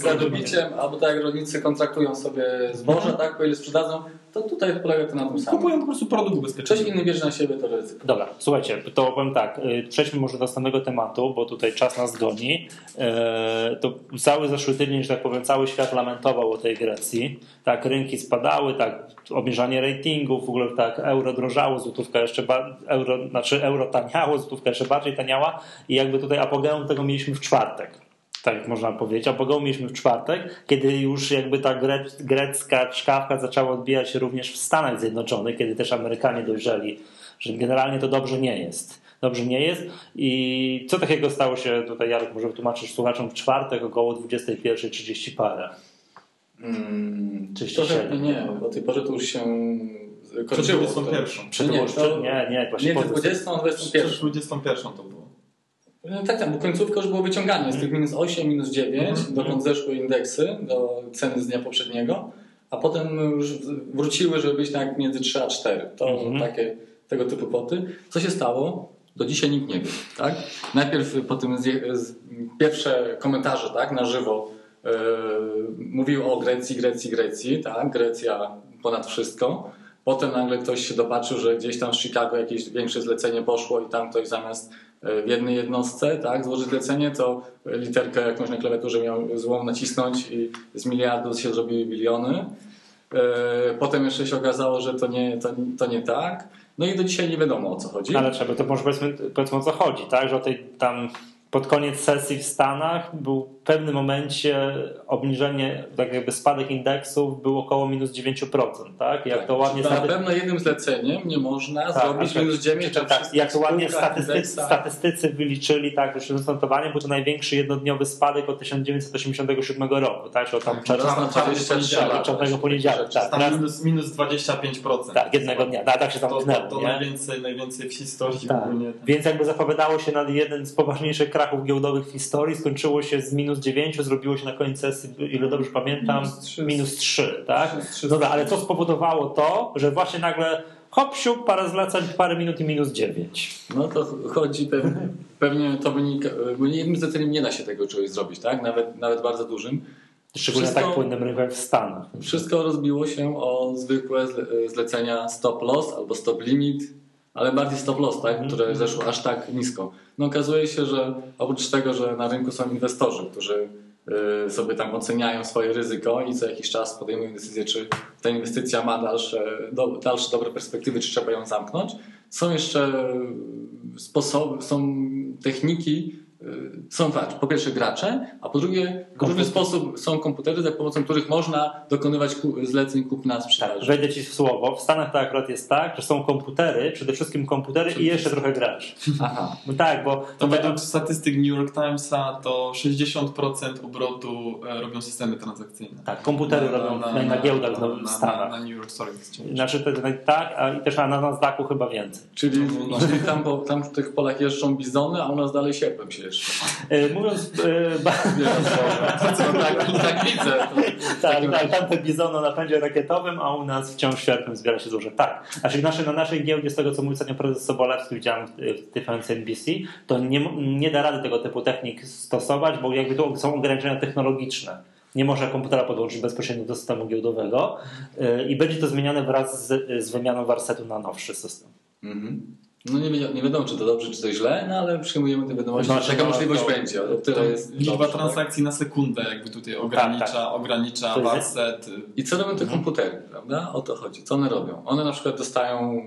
przed dobiciem, albo tak jak rolnicy kontraktują sobie zboże, mhm. tak? Po ile sprzedadzą, to tutaj polega to na tym samym. Kupują po prostu produkt ubezpieczony. Ktoś inny bierze na siebie to ryzyko. Dobra, słuchajcie, to powiem tak, y, przejdźmy może do następnego tematu, bo tutaj czas nas goni. Y, to cały zeszły tydzień, że tak powiem, cały świat lamentował o tej Grecji. Tak, rynki spadały, tak, obniżanie ratingów, w ogóle tak, euro drożało, złotówka jeszcze, euro, znaczy euro taniało, złotówka jeszcze bardziej taniała i jakby tutaj apogeum tego mieliśmy w czwartek tak można powiedzieć. A Bogoł mieliśmy w czwartek, kiedy już jakby ta grecka czkawka zaczęła odbijać się również w Stanach Zjednoczonych, kiedy też Amerykanie dojrzeli, że generalnie to dobrze nie jest. Dobrze nie jest. I co takiego stało się tutaj, Jarek, może wytłumaczysz słuchaczom w czwartek około 21.30 parę? Hmm, 37. Nie, o tej porze to już się kończyło. Przed 21. Przed nie, to, nie, nie, właśnie nie, 20, a 21. Przed 21 to było. No tak, tak, bo końcówka już było wyciąganie z tych minus 8, minus 9, mhm. dokąd zeszły indeksy do ceny z dnia poprzedniego, a potem już wróciły, żeby być tak między 3 a 4. To mhm. takie tego typu kwoty. Co się stało? Do dzisiaj nikt nie wie. Tak? Najpierw po tym pierwsze komentarze tak, na żywo yy, mówił o Grecji, Grecji, Grecji, tak? Grecja ponad wszystko. Potem nagle ktoś się dopatrzył, że gdzieś tam w Chicago jakieś większe zlecenie poszło i tam ktoś zamiast w jednej jednostce, tak, złożyć zlecenie, to literkę jakąś na klawiaturze miał złą nacisnąć i z miliardów się zrobiły biliony. E, potem jeszcze się okazało, że to nie, to, to nie tak. No i do dzisiaj nie wiadomo o co chodzi. Ale trzeba, to może powiedzmy, powiedzmy o co chodzi, tak? Że o tej tam pod koniec sesji w Stanach był pewnym momencie obniżenie, tak jakby spadek indeksów był około minus 9%, tak? Jak Tak, to ładnie Na staty- pewno jednym zleceniem nie można tak, zrobić a minus 9 tak, tak, Jak to ładnie statystycy, statystycy wyliczyli, tak, że notowanie był to największy jednodniowy spadek od 1987 roku, tak? Że tam czerwca, Raz na 23 lata. czarnego poniedziałku, tak, Tam minus, minus 25%. tak, jednego dnia, tak, tak się To, to, to nie? najwięcej, najwięcej w historii Tak. ogólnie. Więc jakby zapowiadało się na jeden z poważniejszych krachów giełdowych w historii, skończyło się z minus 9, zrobiło się na koniec sesji, ile dobrze pamiętam, Minus trzy. minus 3, tak? Minus trzy. Dobra, ale co spowodowało to, że właśnie nagle hop, siup, parę zleceń, parę minut i minus 9. No to chodzi pewnie, pewnie to wynika, bo jednym zleceniem nie da się tego czegoś zrobić, tak? Nawet, nawet bardzo dużym. Szczególnie Wszystko- tak płynnym rynku jak w Stanach. Wszystko rozbiło się o zwykłe zle- zlecenia stop loss albo stop limit, ale bardziej stop loss, tak? które zeszło aż tak nisko. No okazuje się, że oprócz tego, że na rynku są inwestorzy, którzy y, sobie tam oceniają swoje ryzyko i co jakiś czas podejmują decyzję, czy ta inwestycja ma dalsze, do, dalsze dobre perspektywy, czy trzeba ją zamknąć. Są jeszcze sposoby, są techniki, są tak, po pierwsze gracze, a po drugie w różny sposób są komputery, za pomocą których można dokonywać zleceń kupna Tak, sprzedaży. wejdę ci w słowo. W Stanach to akurat jest tak, że są komputery, przede wszystkim komputery i jeszcze trochę graczy. Aha. No tak, bo To według statystyk New York Timesa to 60% obrotu e, robią systemy transakcyjne. tak, komputery robią na, na, giełdach no, w na, Stanach. Na, na New York Stock Exchange. Znaczy to, to, tak, a i też na Nasdaqu chyba więcej. Czyli, No, czyli tam, po, tam w tych polach jeżdżą bizony, a u nas dalej sierpem się jeszcze. E, mówiąc, e, ba, Nie wiem, co, tak, tak widzę. To, tak, tak, tam te bizony o napędzie rakietowym, a u nas wciąż sierpem zbiera się złoże. Tak, znaczy nasze, na naszej giełdzie, z tego co mówił ostatnio prezes Sobolewski, widziałem w TVNC NBC, to nie, nie da rady tego typu technik stosować, bo jakby to są ograniczenia technologiczne. Nie można komputera podłączyć bezpośrednio do systemu giełdowego e, i będzie to zmieniane wraz z, z wymianą warsetu na nowszy system. mhm. No nie, wi- nie wiadomo, czy to dobrze, czy to źle, no ale przyjmujemy te wiadomości, No, że taka no, możliwość to- będzie. O tyle jest Liczba dobrze, tak? transakcji na sekundę jakby tutaj ogranicza, tak. ogranicza To jest- warset. I co robią te Mhm. komputery, prawda? O to chodzi. Co one robią? One na przykład dostają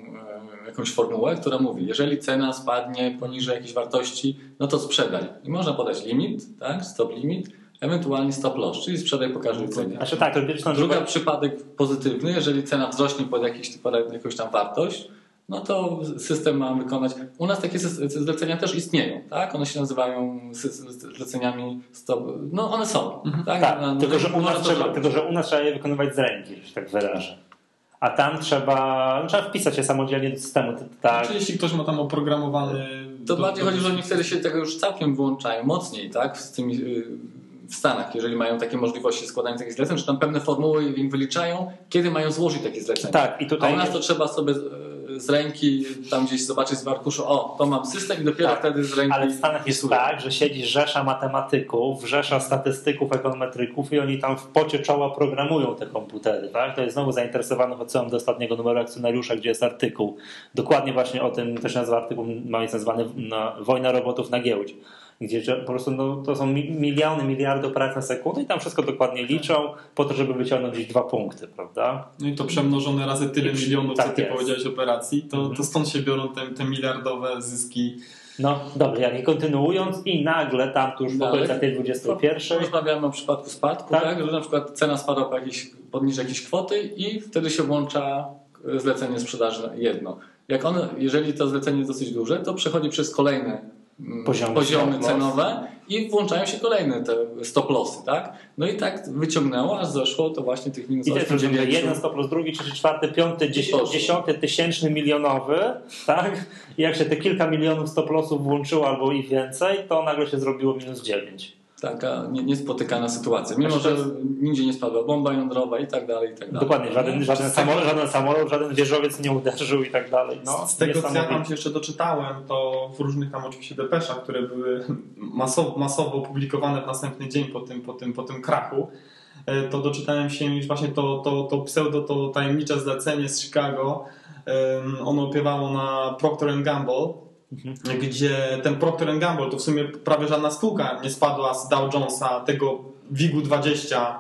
e, jakąś formułę, która mówi, jeżeli cena spadnie poniżej jakiejś wartości, no to sprzedaj. I można podać limit, tak? Stop limit, ewentualnie stop loss, czyli sprzedaj po każdej cenie. Znaczy tak, to bierzesz na Drugi przykład, przypadek pozytywny, jeżeli cena wzrośnie pod jakiś, pod jakąś tam wartość, no to system ma wykonać. U nas takie zlecenia też istnieją, tak? One się nazywają zleceniami stop. No one są. Tak, tak, Na- tylko, że u nas trzeba, tylko że u nas trzeba je wykonywać z ręki, że się tak wyrażę. A tam trzeba, no, trzeba wpisać je samodzielnie do systemu. Tak, Czy jeśli ktoś ma tam oprogramowany... To do- bardziej do- chodzi, że oni wtedy się tego już całkiem wyłączają mocniej, tak? Z tymi, y, w Stanach, jeżeli mają takie możliwości składania takich zleceń, że tam pewne formuły im wyliczają, kiedy mają złożyć takie zlecenie. tak i A tutaj u nas to trzeba sobie z, ręki tam gdzieś zobaczyć z arkuszu, o, to mam system i dopiero Tak, wtedy z ręki. Ale w Stanach jest wpisuję. tak, że siedzi rzesza matematyków, rzesza statystyków, ekonometryków i oni tam w pocie czoła programują te komputery. Tak? To jest znowu zainteresowanych odsyłam do ostatniego numeru akcjonariusza, gdzie jest artykuł. Dokładnie właśnie o tym też nazywa artykuł, ma jest nazwany na, Wojna robotów na giełdzie. Gdzie po prostu no, to są mi- miliony, miliardy operacji na sekundę i tam wszystko dokładnie liczą po to, żeby wyciągnąć gdzieś dwa punkty, prawda? No i to przemnożone razy tyle I- milionów, tak co ty jest. powiedziałeś operacji, to, Mhm. to stąd się biorą te, te miliardowe zyski. No dobrze, jak nie kontynuując i nagle tam tu już w okolicach tej 21 Rozmawiamy o przypadku spadku, Tak. tak. że na przykład cena spadła po jakiejś, poniżej jakiejś kwoty i wtedy się włącza zlecenie sprzedaży jedno. Jak one, jeżeli to zlecenie jest dosyć duże, to przechodzi przez kolejne Poziomy poziomy loss. cenowe i włączają się kolejne te stop lossy, tak? No i tak wyciągnęło, aż zeszło to właśnie tych minus I to jest 8, różne, 9. jeden stop plus drugi, trzeci, czwarty, piąty, dziesiąty, tysięczny, milionowy, tak? I jak się te kilka milionów stop lossów włączyło albo i więcej, to nagle się zrobiło minus 9. Taka nie- niespotykana sytuacja. Mimo, Znaczy że nigdzie nie spadła bomba jądrowa i tak dalej, i tak dalej. Dokładnie, żaden, żaden, z samolot, żaden samolot, żaden wieżowiec nie uderzył i tak dalej. No, z tego, co ja tam się jeszcze doczytałem, to w różnych tam oczywiście depeszach, które były masowo, masowo opublikowane w następny dzień po tym, po tym, po tym krachu, e, to doczytałem się, iż właśnie to, to, to pseudo, to tajemnicze zlecenie z Chicago, ono opiewało na Procter Gamble, gdzie ten Procter Gamble to w sumie prawie żadna spółka nie spadła z Dow Jonesa tego WIG-u 20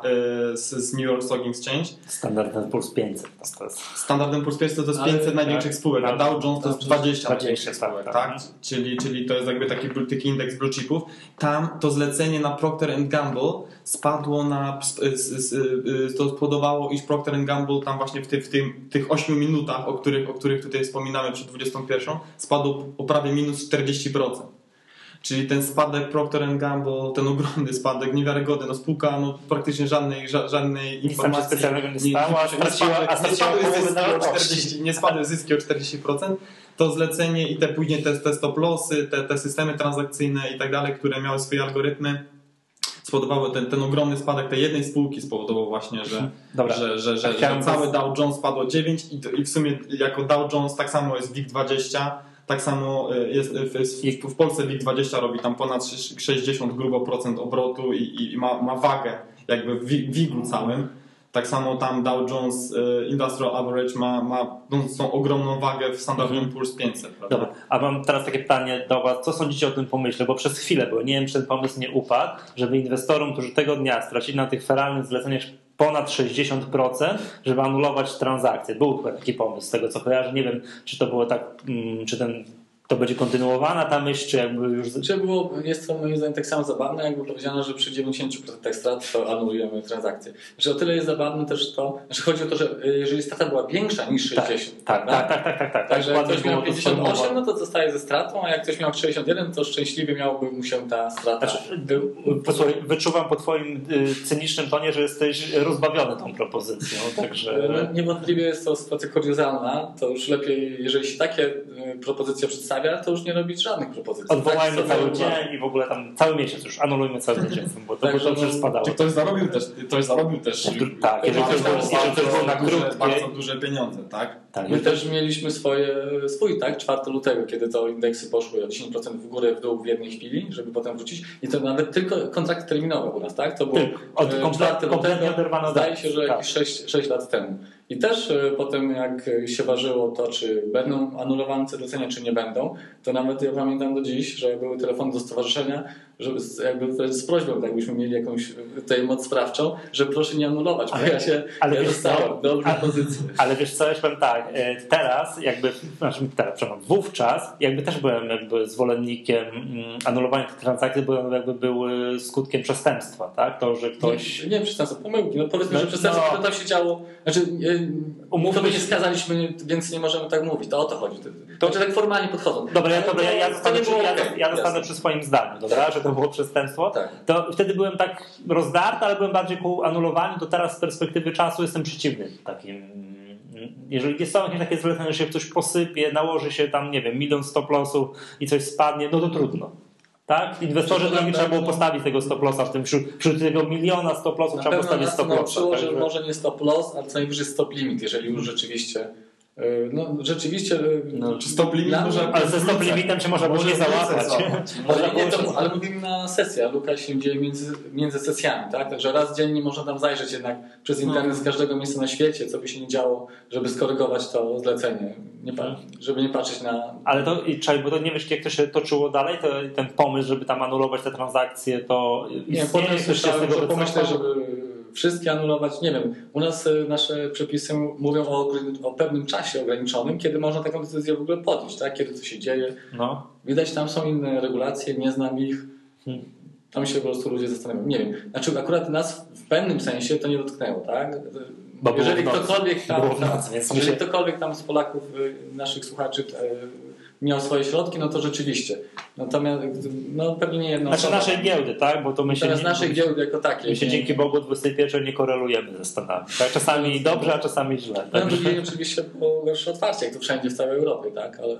y, z, z New York Stock Exchange. Standard Puls 500. To jest Standardem Puls 500 to jest Ale 500 tak. największych spółek, a Ale- Dow Jones to jest 20 20, największych spółek, tak, tak? tak. Czyli, czyli to jest jakby taki, taki indeks blue chipów. Tam to zlecenie na Procter Gamble spadło na, s- y, to spowodowało, iż Procter Gamble tam właśnie w, ty, w tym, tych 8 minutach, o których, o których tutaj wspominamy przed 21, spadło o prawie minus 40%. Czyli ten spadek Procter Gamble, ten ogromny spadek, niewiarygodny, no spółka no, praktycznie żadnej, ża, żadnej Nic informacji specjalnego nie stało, a nie, nie, spadły, nie spadły zyski o zaległości. 40, nie spadły zyski o 40%, to zlecenie i te później te, te stop lossy, te, te systemy transakcyjne i tak dalej, które miały swoje algorytmy, spowodowały ten, ten ogromny spadek tej jednej spółki spowodował właśnie, że, Dobra. że, że, że, że cały Dow Jones spadło 9 i, i w sumie jako Dow Jones tak samo jest WIG20, tak samo y, jest w, w, w Polsce WIG20 robi tam ponad 60 grubo procent obrotu i, i- ma, ma wagę jakby w wi- WIG-u całym. Tak samo tam Dow Jones y, Industrial Average ma, ma no, tą ogromną wagę w standardowym Mhm. Puls 500. Prawda? Dobra, a mam teraz takie pytanie do Was. Co sądzicie o tym pomyśle? Bo przez chwilę, bo nie wiem, czy ten pomysł nie upadł, żeby inwestorom, którzy tego dnia stracili na tych feralnych zleceniach ponad 60%, żeby anulować transakcje. Był chyba taki pomysł, z tego co kojarzę. Nie wiem, czy to było tak, mm, czy ten, to będzie kontynuowana ta myśl, czy jakby już... Czy było, jest to moim zdaniem tak samo zabawne, jakby powiedziano, że przy 90% strat to anulujemy transakcje. Znaczy o tyle jest zabawne też to, znaczy chodzi o to, że y, jeżeli strata była większa niż Tak, 60, tak, prawda? tak, tak, tak, tak, tak. Także Dokładnie ktoś miał było to 58, sformułowane. no to zostaje ze stratą, a jak ktoś miał 61, to szczęśliwie miałby mu się ta strata. Znaczy, posłuchaj, wyczuwam po Twoim y, cynicznym tonie, że jesteś rozbawiony tą propozycją, także... No, niewątpliwie jest to sytuacja kuriozalna. To już lepiej, jeżeli się takie y, propozycje przedstawia, to już nie robić żadnych propozycji. Odwołajmy Tak, cały dzień i w ogóle tam cały miesiąc już, anulujmy cały miesiąc, bo to, Także to no, spadało. Czy ktoś zarobił też, ktoś zarobił też Tak, jeżeli ktoś był- był na bardzo, duże, krótkiej- bardzo duże pieniądze, tak? Tak, My też mieliśmy swoje, swój, tak, 4 lutego, kiedy to indeksy poszły o 10% w górę, w dół w jednej chwili, żeby potem wrócić. I to nawet tylko kontrakty terminowe u nas, tak? To było Tylko. Od e, komple- 4 kompletnie lutego, zdaje się, że tak. jakieś 6, 6 lat temu. I też e, potem jak się ważyło to, czy będą anulowane te zlecenia, czy nie będą, to nawet ja pamiętam do dziś, że były telefony do stowarzyszenia, żeby z, jakby z prośbą, tak jakbyśmy mieli jakąś e, tutaj moc sprawczą, że proszę nie anulować, Ale- bo ja się ale ja wiesz dostałem dobrą Ale- pozycję. Ale wiesz co, ja powiem tak, e, teraz jakby, znaczy teraz, przepraszam, wówczas jakby też byłem jakby zwolennikiem mm, anulowania tych transakcji, bo jakby były skutkiem przestępstwa, tak? To, że ktoś... Nie, nie przestępstwo, pomyłki. No powiedzmy, No, że przestępstwo, no. no. tam się działo. Znaczy, Umówmy to my się- nie skazaliśmy, więc nie możemy tak mówić. To o to chodzi. To, znaczy, tak formalnie podchodzą. Dobra, ja, dobra, ja, ja, zostanę, przy, ja, ja zostanę przy swoim zdaniu, dobra? Tak. Że to było przestępstwo. Tak. To wtedy byłem tak rozdarty, ale byłem bardziej ku anulowaniu, to teraz z perspektywy czasu jestem przeciwny takim. mm, Jeżeli są jakieś takie zlecenia, że się ktoś posypie, nałoży się tam, nie wiem, milion stop lossów i coś spadnie, no to trudno. Tak? Inwestorzy drogi na trzeba było pewno- postawić tego stop lossa w tym, wśród, wśród tego miliona stop lossów trzeba postawić stop lossa. nauczyło, że także- może nie stop loss, ale co najwyżej stop limit, jeżeli już rzeczywiście. Yy, No, rzeczywiście. yy, No, Czy stop limit Dla-. Ale ze stop limitem się można było nie załapać. załapać. Ale, Można nie, to, ale mówimy na sesję, a Luka się dzieje między, między sesjami, tak? Także raz dziennie można tam zajrzeć jednak przez internet z każdego miejsca na świecie, co by się nie działo, żeby skorygować to zlecenie, nie, pa- żeby nie patrzeć na... Ale to, i czekaj, bo to nie wiesz, jak to się toczyło dalej, to, ten pomysł, żeby tam anulować te transakcje, to Nie, potem słyszałem, że pomyślę, żeby wszystkie anulować. Nie wiem, u nas y, nasze przepisy mówią o, o pewnym czasie ograniczonym, kiedy można taką decyzję w ogóle podjąć, tak? Kiedy to się dzieje. No. Widać, tam są inne regulacje, nie znam ich. Hmm. Tam się po prostu ludzie zastanawiają. Nie wiem. Znaczy akurat nas w pewnym sensie to nie dotknęło, tak? Bo jeżeli ktokolwiek tam, mi jeżeli ktokolwiek tam z Polaków, y, naszych słuchaczy y, miał swoje środki, no to rzeczywiście. Natomiast no pewnie nie jedna Znaczy osoba. naszej giełdy, tak? Bo to my się, Natomiast nie, naszej giełdy jako takiej. my się nie- dzięki Bogu o 21 nie korelujemy ze Stanami. Tak? Czasami dobrze, a czasami źle. No, Tak? drugiej oczywiście było gorsze otwarcie, jak to wszędzie w całej Europie, tak? Ale.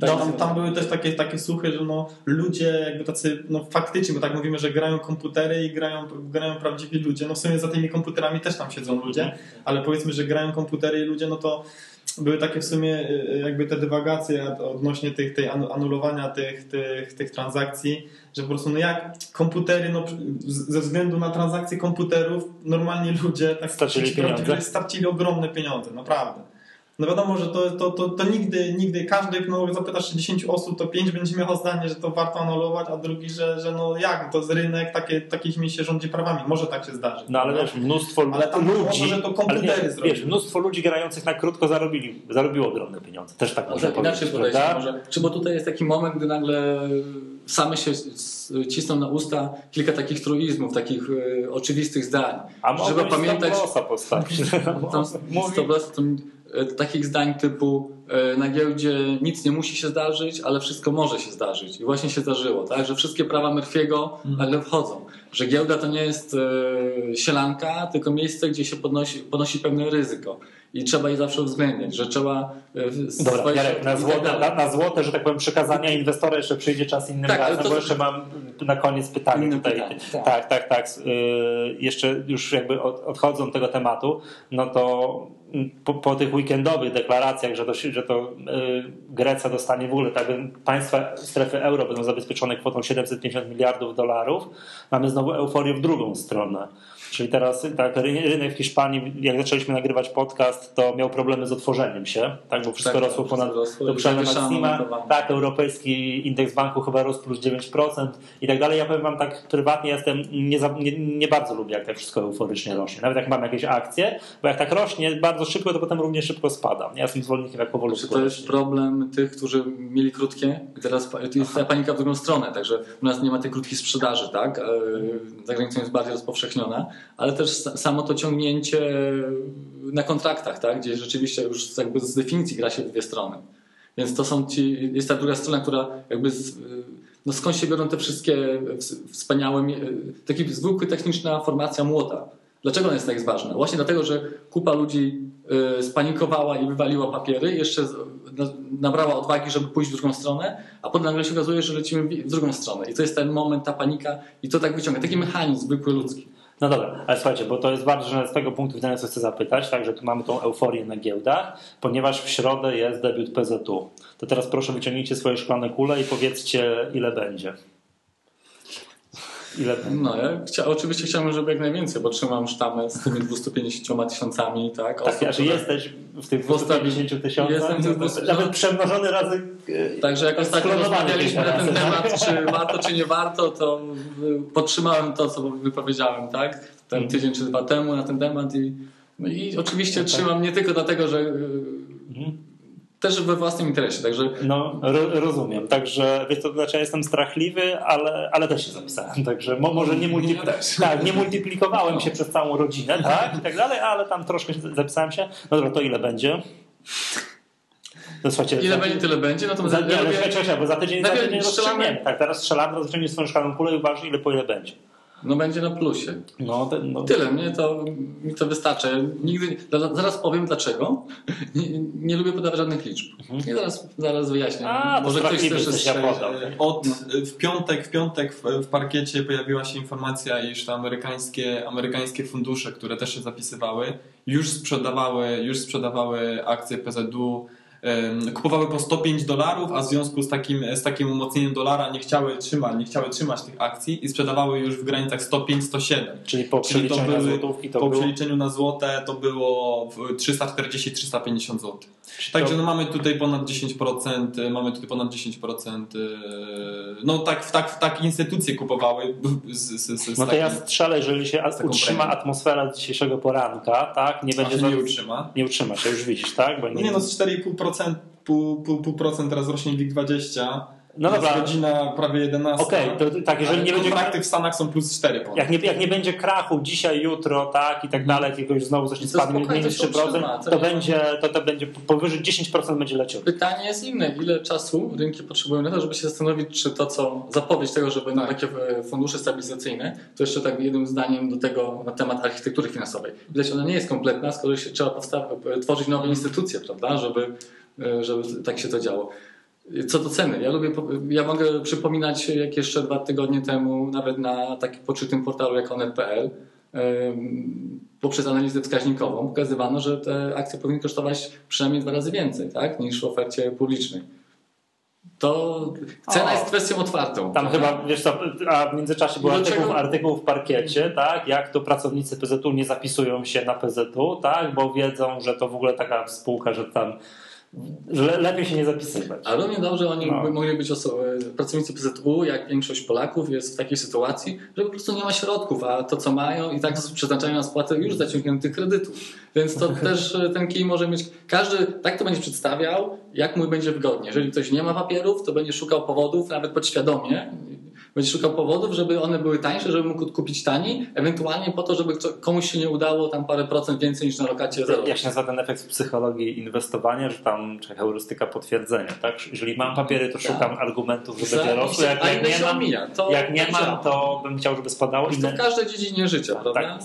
No, tak, tam, tam były też takie, takie słuchy, że no, ludzie jakby tacy, no faktycznie, bo tak mówimy, że grają komputery i grają, grają prawdziwi ludzie. No w sumie za tymi komputerami też tam siedzą ludzie, ale powiedzmy, że grają komputery i ludzie, no to były takie w sumie y, jakby te dywagacje odnośnie tych, tej anu- anulowania tych, tych, tych transakcji, że po prostu no jak komputery, no ze względu na transakcje komputerów normalnie ludzie tak Stracili pieniądze. stracili ogromne pieniądze, naprawdę. No wiadomo, że to, to, to, to nigdy, nigdy każdy, no zapytasz się 10 osób, to 5 będzie miało zdanie, że to warto anulować, a drugi, że, że no jak, to jest rynek, takie, takimi się rządzi prawami. Może tak się zdarzyć. No ale wiesz, mnóstwo Ale tam ludzi, było, że to komputery ale wiesz, zrobiły. wiesz, mnóstwo ludzi grających na krótko zarobili, zarobiło ogromne pieniądze. Też tak można Może inaczej powiedzieć, podejść, może. Czy bo tutaj jest taki moment, gdy nagle same się cisną na usta kilka takich truizmów, takich e, oczywistych zdań. A Trzeba mogłeś pamiętać, Stoplosa postawić. tam, Mówi- e, takich zdań typu e, na giełdzie nic nie musi się zdarzyć, ale wszystko może się zdarzyć. I właśnie się zdarzyło, tak? Że wszystkie prawa Murphy'ego nagle wchodzą. Że giełda to nie jest e, sielanka, tylko miejsce, gdzie się podnosi, podnosi pewne ryzyko. I trzeba je zawsze uwzględniać, że trzeba e, Dobra, swoje Jarek, na złote, na, na złote, że tak powiem, przekazania inwestora jeszcze przyjdzie czas innym Tak, razem, to- bo jeszcze mam na koniec pytanie Inne tutaj. pytanie, tak. tak, tak, tak. Yy, jeszcze już jakby od, odchodzą od tego tematu, no to po, po tych weekendowych deklaracjach, że to, że to yy, Grecja dostanie w ogóle, tak państwa strefy euro będą zabezpieczone kwotą 750 miliardów dolarów, mamy znowu euforię w drugą stronę. Czyli teraz tak, ry- rynek w Hiszpanii, jak zaczęliśmy nagrywać podcast, to miał problemy z otworzeniem się, tak, bo wszystko Tak, rosło tak, ponad rosło do zawieszano maksima. notowanie. Tak, europejski indeks banku chyba rósł plus 9% i tak dalej. Ja powiem wam tak prywatnie, jestem, nie, za, nie, nie bardzo lubię, jak tak wszystko euforycznie rośnie. Nawet jak mam jakieś akcje, bo jak tak rośnie bardzo szybko, to potem równie szybko spada. Ja jestem zwolennikiem, jak Czy powolutku to jest problem tych, którzy mieli krótkie i teraz to jest ta panika w drugą stronę, także u nas nie ma tej krótkiej sprzedaży, tak? E, Za granicą jest bardziej rozpowszechniona, ale też sa- samo to ciągnięcie na kontraktach, tak? Gdzie rzeczywiście już jakby z definicji gra się w dwie strony. Więc to są ci, jest ta druga strona, która jakby z, no skąd się biorą te wszystkie ws- wspaniałe, taki zwykły techniczna formacja młota. Dlaczego ona jest tak ważna? Właśnie dlatego, że kupa ludzi y, spanikowała i wywaliła papiery, jeszcze nabrała odwagi, żeby pójść w drugą stronę, a potem nagle się okazuje, że lecimy w drugą stronę. I to jest ten moment, ta panika i to tak wyciąga. Taki mechanizm zwykły ludzki. No dobra, ale słuchajcie, bo to jest ważne z tego punktu widzenia, co chcę zapytać, także tu mamy tą euforię na giełdach, ponieważ w środę jest debiut PZU. To teraz proszę wyciągnijcie swoje szklane kule i powiedzcie, ile będzie. Ile będzie? No, ja chcia, oczywiście chciałbym, żeby jak najwięcej, bo trzymam sztamę z tymi 250 tysiącami, tak? Tak, osób, że które- jesteś w tych Postawi- 250 tysiącach, Jestem w tych 200 nawet przemnożony razy... e, Także jak ostatnio rozmawialiśmy na ten temat, czy warto, czy nie warto, to y, podtrzymałem to, co wypowiedziałem, tak? Ten Mhm. tydzień czy dwa temu na ten temat i, no i oczywiście No tak. trzymam nie tylko dlatego, że Mhm. Też we własnym interesie, także No, ro, rozumiem. Także, wiesz, to znaczy ja jestem strachliwy, ale, ale też się zapisałem. Także mo, może nie, multi... Ja też. tak, nie multiplikowałem się przez całą rodzinę, tak, i tak dalej, ale tam troszkę się zapisałem się. No dobra, to ile będzie? No, słuchajcie, ile za, będzie, tyle będzie. Natomiast za, ja czekaj, bo za tydzień, za tydzień strzelamy- rozstrzygniemy. Tak, teraz strzelamy, rozstrzygniemy swoją szklaną kulę i uważaj, ile po ile będzie. No będzie na plusie. No, ten, no. Tyle, mnie to, mi to wystarczy. Nigdy, za- zaraz powiem dlaczego. Nie, nie lubię podawać żadnych liczb. I zaraz, zaraz wyjaśnię. Mhm. A, Może ktoś też jesteś, ja strzeli. podam. Od, w piątek, w piątek w, w parkiecie pojawiła się informacja, iż te amerykańskie, amerykańskie fundusze, które też się zapisywały, już sprzedawały, już sprzedawały akcje PZU, kupowały po 105 dolarów, a w związku z takim, z takim umocnieniem dolara nie chciały trzymać, nie chciały trzymać tych akcji i sprzedawały już w granicach 105-107. Czyli po Czyli przeliczeniu na złotówki to po było... przeliczeniu na złote to było w 340-350 zł. Czyli Także to- no mamy tutaj ponad 10%, y, mamy tutaj ponad 10%, y, no tak, tak, tak instytucje kupowały z, z, z, No to ja strzelę, jeżeli się utrzyma premią. atmosfera dzisiejszego poranka, tak? Nie będzie się za... nie utrzyma. nie utrzyma się, już widzisz, tak? Bo No nie no, z 4,5%, pół, pół, pół procent teraz rośnie WIG20, No jest dobra. godzina prawie 11. Okej, to tak, jeżeli nie będzie kontrakty w Stanach są plus 4 ponad. jak nie, jak nie będzie krachu dzisiaj, jutro, tak i tak dalej, jakiegoś znowu coś nie To spadnie to się 3%, utrzyma, to będzie, to, to będzie powyżej 10% będzie leciał. Pytanie jest inne. Ile czasu rynki potrzebują na to, żeby się zastanowić, czy to, co zapowiedź tego, że będą Tak. takie e, fundusze stabilizacyjne, to jeszcze tak jednym zdaniem do tego na temat architektury finansowej. Widać, ona nie jest kompletna, skoro się trzeba powsta- tworzyć nowe instytucje, prawda, żeby, e, żeby tak się to działo. Co do ceny, ja lubię, ja mogę przypominać, jak jeszcze dwa tygodnie temu, nawet na takim poczytym portalu jak onet.pl, poprzez analizę wskaźnikową pokazywano, że te akcje powinny kosztować przynajmniej dwa razy więcej tak, niż w ofercie publicznej. to cena O. jest kwestią otwartą. Tam prawda? chyba, wiesz co, a w międzyczasie był artykuł, artykuł w parkiecie, tak, jak to pracownicy PZU nie zapisują się na PZU, tak, bo wiedzą, że to w ogóle taka spółka, że tam le, lepiej się nie zapisywać. A równie dobrze oni No. mogli być osoby, pracownicy PZU, jak większość Polaków jest w takiej sytuacji, że po prostu nie ma środków, a to co mają i tak przeznaczają na spłatę już zaciągniętych kredytów. Więc to też e, ten kij może mieć, każdy tak to będzie przedstawiał, jak mu będzie wygodnie. Jeżeli ktoś nie ma papierów, to będzie szukał powodów, nawet podświadomie, będzie szukał powodów, żeby one były tańsze, żeby mógł kupić taniej, ewentualnie po to, żeby komuś się nie udało tam parę procent więcej niż na lokacie zarobić. Jak się nazywa ten efekt w psychologii inwestowania, że tam czy heurystyka potwierdzenia, tak? Jeżeli mam papiery, to Tak. szukam argumentów, że Za- będzie rosło, jak, a jak nie mam, omija. To jak nie tak mam, to bym chciał, żeby spadało. To w każdej dziedzinie życia, prawda? Tak.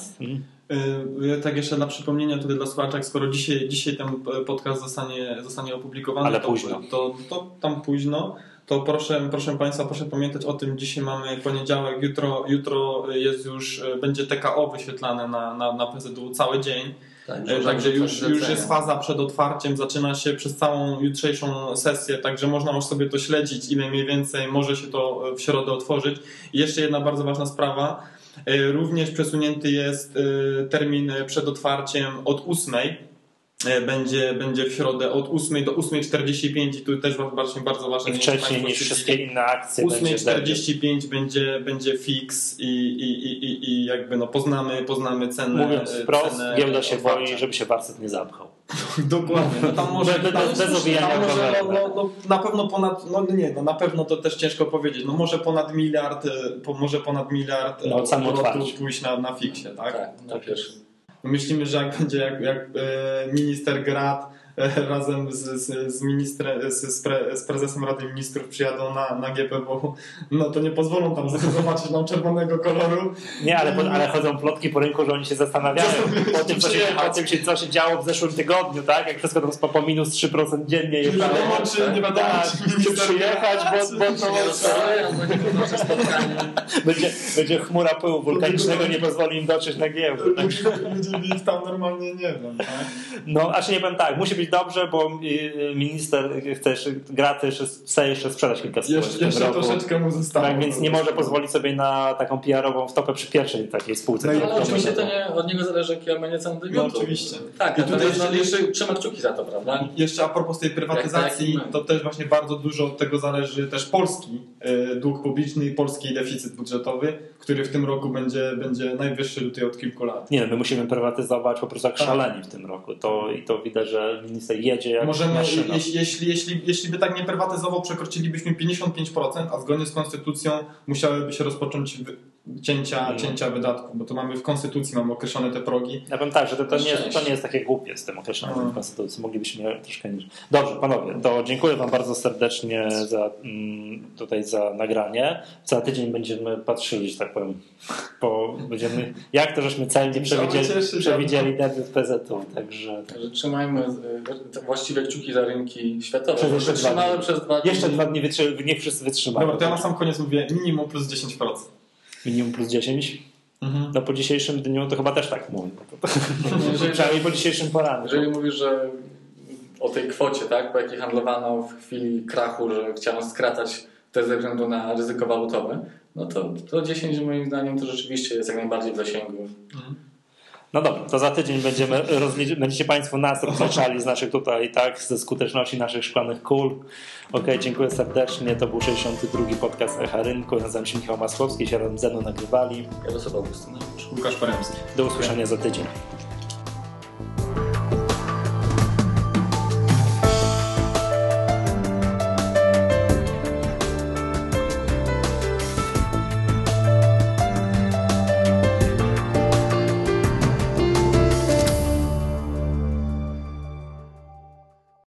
Y, Tak jeszcze dla przypomnienia tutaj dla słuchaczek, skoro dzisiaj, dzisiaj ten e, podcast zostanie, zostanie opublikowany, Ale to, późno. To, to tam późno, to proszę, proszę Państwa, proszę pamiętać o tym, dzisiaj mamy poniedziałek, jutro, jutro jest już, e, będzie TKO wyświetlane na, na, na PZU cały dzień, Tak, E, Także już, już jest faza przed otwarciem, zaczyna się przez całą jutrzejszą sesję, także można już sobie to śledzić, ile mniej więcej może się to w środę otworzyć. I jeszcze jedna bardzo ważna sprawa, e, również przesunięty jest e, termin przed otwarciem od 8. e, Będzie, będzie w środę od 8 do 8.45 i tu też bardzo, bardzo ważne. I wcześniej niż wszystkie inne akcje będzie 8.45 będzie, będzie fix i, i, i, i, i jakby no poznamy, poznamy cenę. Mówiąc e, wprost, cenę giełda się otwarcia. boi, żeby się warsztat nie zapchał. Dokładnie, no tam może, Bez- bez- może no, no, no, na pewno ponad, no nie, no na pewno to też ciężko powiedzieć, no może ponad miliard, e, po, może ponad miliard No, otwarcia. pójść na, na fiksie, tak? Tak, na pierwszy. Myślimy, że jak będzie jak, jak e, minister Grad razem z, z, z, ministrem, z, z, pre, z prezesem Rady Ministrów przyjadą na, na GPW, no to nie pozwolą tam zobaczyć nam czerwonego koloru. Nie, ale, po, ale chodzą plotki po rynku, że oni się zastanawiają po tym, co się, po tym się, co się działo w zeszłym tygodniu, tak? Jak wszystko tam po minus 3% dziennie. Nie wiadomo, czy, nie wiadomo, Tak, czy minister przyjechać, bo, bo to będzie, będzie chmura pyłu wulkanicznego, nie pozwoli im dotrzeć na giełdę. Tak? Ludzie ich tam normalnie nie wiem, tak? No, a czy nie powiem tak, musi być dobrze, bo y, minister chce jeszcze, Graty jeszcze, chce jeszcze sprzedać kilka spółek Jeszcze, jeszcze roku. troszeczkę mu zostało. Tak, więc nie może pozwolić sobie na taką PR-ową wtopę przy pierwszej takiej spółce. No Ale oczywiście to nie, od niego zależy, jakie będzie cen debiutu. No oczywiście. Tak, I tutaj jeszcze- jeszcze trzyma kciuki za to, prawda? Jeszcze a propos tej prywatyzacji, Jak to też właśnie bardzo dużo od tego zależy też polski e, dług publiczny i polski deficyt budżetowy, który w tym roku będzie, będzie najwyższy tutaj od kilku lat. Nie, my musimy prywatyzować po prostu jak Tak. szaleni w tym roku. To, I to widać, że jedzie Możemy, maszyna. jeśli, jeśli, jeśli, jeśli by tak nie prywatyzował, przekroczylibyśmy 55%, a zgodnie z konstytucją musiałyby się rozpocząć cięcia, Mhm. cięcia wydatków, bo to mamy w konstytucji, mamy określone te progi. Ja powiem tak, że to, to, Na nie, jest, to nie jest takie głupie z tym określonym No. w Konstytucji. Moglibyśmy troszkę niż. Dobrze, panowie, to dziękuję Wam bardzo serdecznie za, mm, tutaj za nagranie. Za tydzień będziemy patrzyli, że tak powiem, bo będziemy, jak to żeśmy celnie przewidzieli, przewidzieli debiut PZU. Także Także trzymajmy te właściwe kciuki za rynki światowe. Przez jeszcze dwa dni. przez dwa dni. jeszcze dwa dni wytrzy, niech wszyscy wytrzymają. Dobra, to ja na sam koniec mówię minimum plus 10%. Minimum plus 10. Mhm. No po dzisiejszym dniu to chyba też tak mówię. No Jeżeli- przynajmniej po dzisiejszym poranku. Jeżeli mówisz, że o tej kwocie, tak, po jakiej handlowano w chwili krachu, że chciano skracać te ze względu na ryzyko walutowe, no to, to 10 moim zdaniem to rzeczywiście jest jak najbardziej w zasięgu. No dobra, to za tydzień będziemy będziecie Państwo nas rozliczali z naszych tutaj, tak, ze skuteczności naszych szklanych kul. Okej, dziękuję serdecznie. To był 62. podcast Echa Rynku. Ja nazywam się Michał Masłowski, się razem ze mną nagrywali. Jarosław Augustynowicz. Łukasz Paremski. Do usłyszenia za tydzień.